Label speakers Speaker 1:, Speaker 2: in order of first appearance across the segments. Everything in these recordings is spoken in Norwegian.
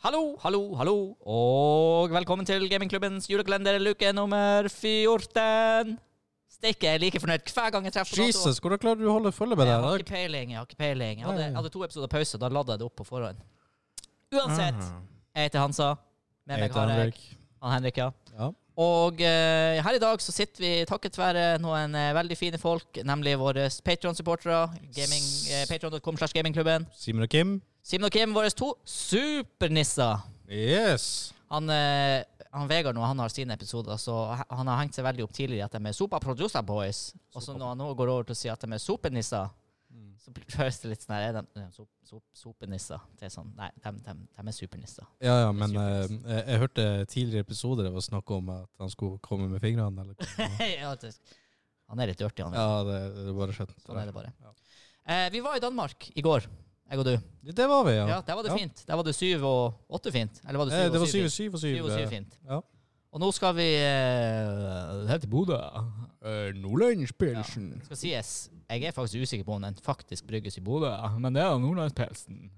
Speaker 1: Hallo, hallo, hallo, og velkommen til gamingklubbens julekalender luke nummer 14. Steike, jeg er like fornøyd hver gang jeg treffer på Jesus,
Speaker 2: Jesus, hvordan klarer du å holde følge med
Speaker 1: Jeg har ikke peiling. Jeg har ikke peiling. Jeg hadde, jeg hadde to episoder pause, da ladde jeg det opp på forhånd. Uansett, jeg heter Hansa. Med meg har jeg han Henrik, ja.
Speaker 2: Ja.
Speaker 1: Og eh, her i dag så sitter vi takket være noen eh, veldig fine folk, nemlig våre Patron-supportere. Gaming, eh, Patron.com slash gamingklubben.
Speaker 2: Simen og Kim.
Speaker 1: Simen og Kim, våre to supernisser.
Speaker 2: Yes.
Speaker 1: Han, eh, han Vegard nå, han har sine episoder, så han har hengt seg veldig opp tidligere at de er Sopa Producer Boys. Og så når han nå går over til å si at de er sopenisser, så blir- høres det litt sånn her, er de, de sop, sop, sopenisser? Det er sånn, nei, de, de, de er supernisser.
Speaker 2: Ja, ja, men eh, jeg, jeg hørte tidligere episoder det var snakk om at han skulle komme med fingrene. Eller hva.
Speaker 1: ja, det, han er litt dirty, han.
Speaker 2: ja, det, det er bare skjønt.
Speaker 1: Sånn er det bare.
Speaker 2: Ja.
Speaker 1: Eh, vi var i Danmark i går, jeg og du.
Speaker 2: Det var vi, ja.
Speaker 1: Ja, Der var det
Speaker 2: Ja.
Speaker 1: fint. Der var det syv og åtte fint. Eller var det syv
Speaker 2: Eh,
Speaker 1: syv
Speaker 2: det
Speaker 1: og
Speaker 2: var
Speaker 1: syv
Speaker 2: syv, syv og syv.
Speaker 1: Syv og syv
Speaker 2: eh,
Speaker 1: fint.
Speaker 2: Ja.
Speaker 1: Og nå skal vi uh, helt til Bodø.
Speaker 2: Uh, Nordlandspilsen.
Speaker 1: skal sies, jeg er faktisk usikker på om den faktisk brygges i Bodø, men det er jo Nordlandspilsen.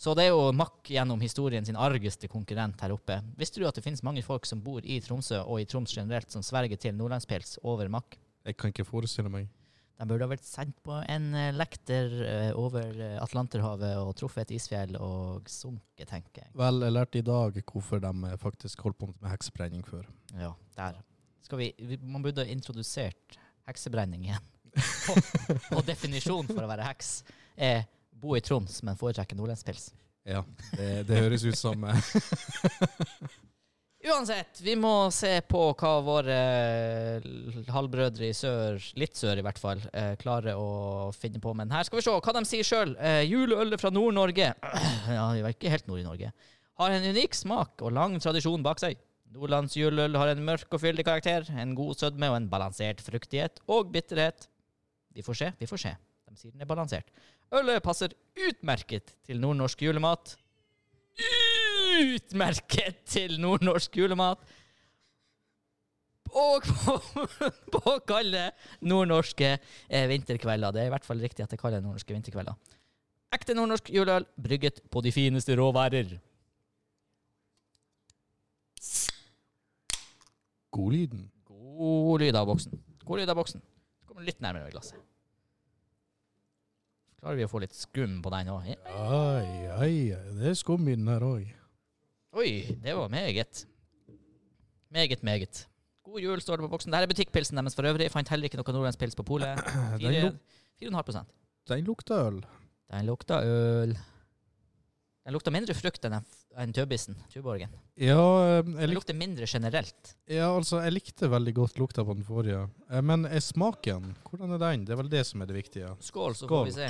Speaker 1: Så det er jo Mack gjennom historien sin argeste konkurrent her oppe. Visste du at det finnes mange folk som bor i Tromsø og i Troms generelt, som sverger til nordlandspils over Mack?
Speaker 2: Jeg kan ikke forestille meg.
Speaker 1: De burde ha vært sendt på en eh, lekter eh, over eh, Atlanterhavet og truffet et isfjell og sunket, tenker jeg.
Speaker 2: Vel, jeg lærte i dag hvorfor de faktisk holdt på med heksebrenning før.
Speaker 1: Ja, der. Skal vi, Man burde ha introdusert heksebrenning igjen. og, og definisjonen for å være heks er bo i Troms, men foretrekke nordlendspils.
Speaker 2: Ja, det, det høres ut som
Speaker 1: Uansett, vi må se på hva våre eh, halvbrødre i sør, litt sør i hvert fall, eh, klarer å finne på. Men her skal vi se hva de sier sjøl. Eh, juleølet fra Nord-Norge Ja, vi var ikke helt nord i Norge. Har en unik smak og lang tradisjon bak seg. Nordlands juleøl har en mørk og fyldig karakter, en god sødme og en balansert fruktighet og bitterhet. Vi får se, vi får se. De sier den er balansert. Ølet passer utmerket til nordnorsk julemat. Utmerket til nordnorsk julemat. Og på, på kalde nordnorske eh, vinterkvelder. Det er i hvert fall riktig at det kaller nordnorske vinterkvelder. Ekte nordnorsk juleøl brygget på de fineste råværer.
Speaker 2: godlyden.
Speaker 1: God lyd av boksen. God lyd av boksen. Så kommer litt nærmere glasset. Klarer vi å få litt skum på den òg?
Speaker 2: Ai, ai, det er skum i den her òg.
Speaker 1: Oi, det var meget. Meget, meget. God jul står det på boksen. Dette er butikkpilsen deres for øvrig. Jeg fant heller ikke noe nordlandspils på polet.
Speaker 2: Den,
Speaker 1: Fire- 4,5
Speaker 2: den lukta øl.
Speaker 1: Den lukta øl. Den lukta mindre frukt enn enn tøbisen, Tuborgen.
Speaker 2: Ja, likte...
Speaker 1: Den lukter mindre generelt.
Speaker 2: ja, altså, jeg likte veldig godt lukta på den forrige. Eh, Men smaken, hvordan er den? Det er vel det som er det viktige.
Speaker 1: Skål, så
Speaker 2: Skål.
Speaker 1: får vi se.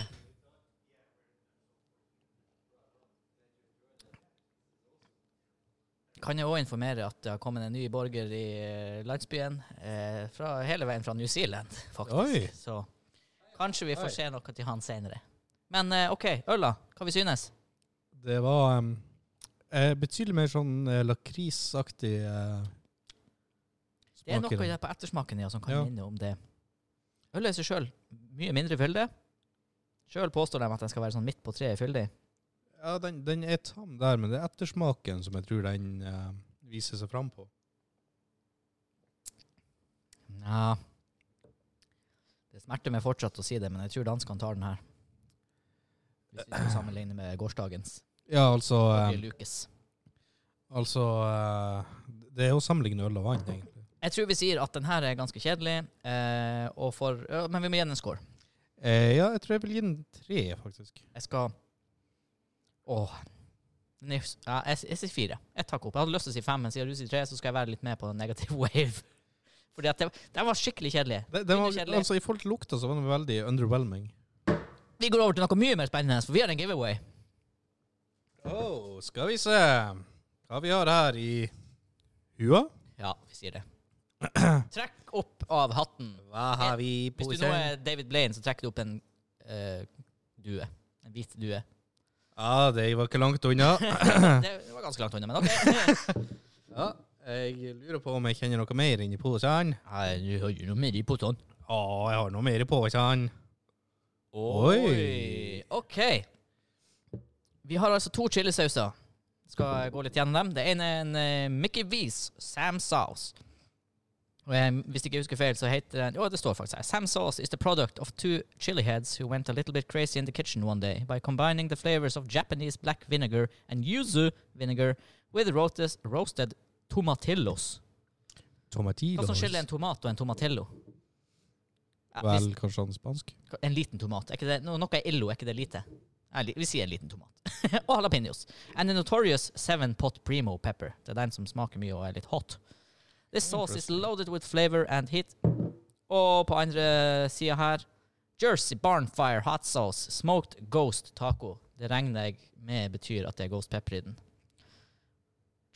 Speaker 1: Kan jeg òg informere at det har kommet en ny borger i eh, landsbyen. Eh, fra, hele veien fra New Zealand, faktisk.
Speaker 2: Oi.
Speaker 1: Så kanskje vi får
Speaker 2: Oi.
Speaker 1: se noe til han senere. Men eh, OK, øla. Hva vi synes?
Speaker 2: Det var um, eh, betydelig mer sånn eh, lakrisaktig smak.
Speaker 1: Det er
Speaker 2: i
Speaker 1: noe der på ettersmaken ja, som kan
Speaker 2: Ja.
Speaker 1: minne om det. Ølet i seg sjøl mye mindre fyldig. Sjøl påstår de at den skal være sånn midt på treet fyldig.
Speaker 2: Ja, den, den er tam der, men det er ettersmaken som jeg tror den eh, viser seg fram på.
Speaker 1: Ja Det smerter meg fortsatt å si det, men jeg tror danskene tar den her. Hvis vi skal sammenligne med gårsdagens.
Speaker 2: Ja, altså eh,
Speaker 1: Lucas.
Speaker 2: Altså eh, Det er jo sammenligne øl og vann, egentlig.
Speaker 1: Jeg tror vi sier at den her er ganske kjedelig, eh, og for, ja, men vi må gi den en score.
Speaker 2: Eh, ja, jeg tror jeg vil gi den tre, faktisk.
Speaker 1: Jeg skal Åh. Er- Ja, jeg, jeg sier fire. Ett hakk opp. Jeg hadde lyst til å si fem, men siden du sier tre, så skal jeg være litt med på den negative wave. Fordi at det, den var skikkelig kjedelig.
Speaker 2: Det, det var,
Speaker 1: kjedelig.
Speaker 2: altså, I forhold til lukta så var den veldig underwhelming.
Speaker 1: Vi går over til noe mye mer spennende, for vi har en giveaway.
Speaker 2: Oh, skal vi se hva vi har her i hua.
Speaker 1: Ja, vi sier det. Trekk opp av hatten.
Speaker 2: Hva har vi på
Speaker 1: Hvis du nå er David Blaine, så trekker du opp en uh, due. En hvit due.
Speaker 2: Ja, det var ikke langt unna.
Speaker 1: Det var ganske langt unna, men OK.
Speaker 2: ja, jeg lurer på om jeg kjenner noe mer inni posen.
Speaker 1: Nei, Du har jo noe mer i posen.
Speaker 2: Ja, jeg har noe mer i posen.
Speaker 1: Oi. OK. Vi har altså to chilisauser Skal jeg gå litt gjennom dem. Det ene er en eh, Mickey V's Sam Sauce. Jeg, hvis ikke jeg husker feil, så heter den Jo, det står faktisk her. Sam Sauce is the product of two chili heads who went a little bit crazy in the kitchen one day by combining the flavors of Japanese black vinegar and yuzu vinegar with roasted, roasted tomatillos.
Speaker 2: Tomatillos.
Speaker 1: Hva som skiller en tomat og en tomatillo? Ja,
Speaker 2: Vel,
Speaker 1: hvis,
Speaker 2: kanskje han spansk?
Speaker 1: en liten tomat. Er ikke det, no, noe er illo, er ikke det lite? Ja, vi sier en liten tomat. og jalapeños. And the notorious seven pot primo pepper. Det er den som smaker mye og er litt hot. This sauce is loaded with flavor and heat. Og på andre sida her Jersey Barnfire hot sauce. Smoked ghost taco. Det regner jeg med betyr at det er ghost pepper i den.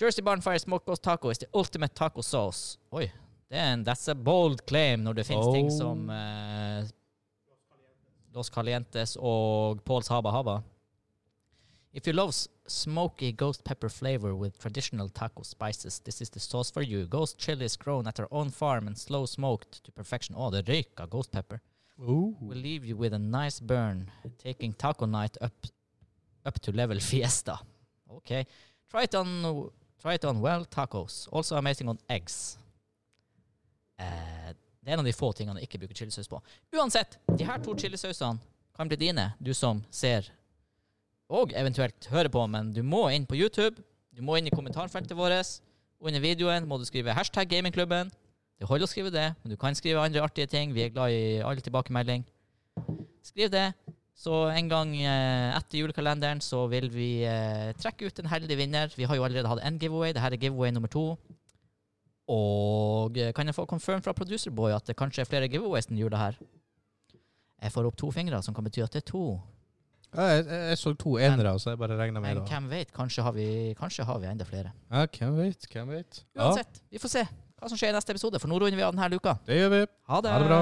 Speaker 1: Jersey Barnfire smoked ghost taco is the ultimate taco sauce. Oi, det er en, that's a bold claim når det finnes ting
Speaker 2: Oh.
Speaker 1: som eh, Los Calientes og Paul's Haba Haba. If you love smoky ghost pepper flavor with traditional taco spices, this is the sauce for you. Ghost chili is grown at our own farm and slow smoked to perfection. Å, det røyker ghost pepper.
Speaker 2: Ooh.
Speaker 1: We'll leave you with a nice burn, taking taco night up, up to level fiesta. Okay. Try it on, try it on well tacos. Also amazing on eggs. Uh, det er en av de få tingene jeg ikke bruker chilisaus på. Uansett, de her to chilisausene kan bli dine, du som ser og eventuelt høre på, men du må inn på YouTube. Du må inn i kommentarfeltet vårt. Under videoen må du skrive hashtag gamingklubben. Det holder å skrive det, men du kan skrive andre artige ting. Vi er glad i all tilbakemelding. Skriv det. Så en gang eh, etter julekalenderen så vil vi eh, trekke ut en heldig vinner. Vi har jo allerede hatt en giveaway. Dette er giveaway nummer to. Og eh, kan jeg få confirm fra producerboy at det kanskje er flere giveaways enn jula her? Jeg får opp to fingre, som kan bety at det er to.
Speaker 2: Ja, jeg, jeg, så to enere, så jeg bare regna med det.
Speaker 1: hvem vet? Kanskje har vi, kanskje har vi enda flere.
Speaker 2: Ja, hvem vet? Hvem vet? Ja,
Speaker 1: Uansett, vi får se hva som skjer i neste episode, for nå runder vi av denne luka.
Speaker 2: det gjør vi.
Speaker 1: Ha det!
Speaker 2: Ha det bra.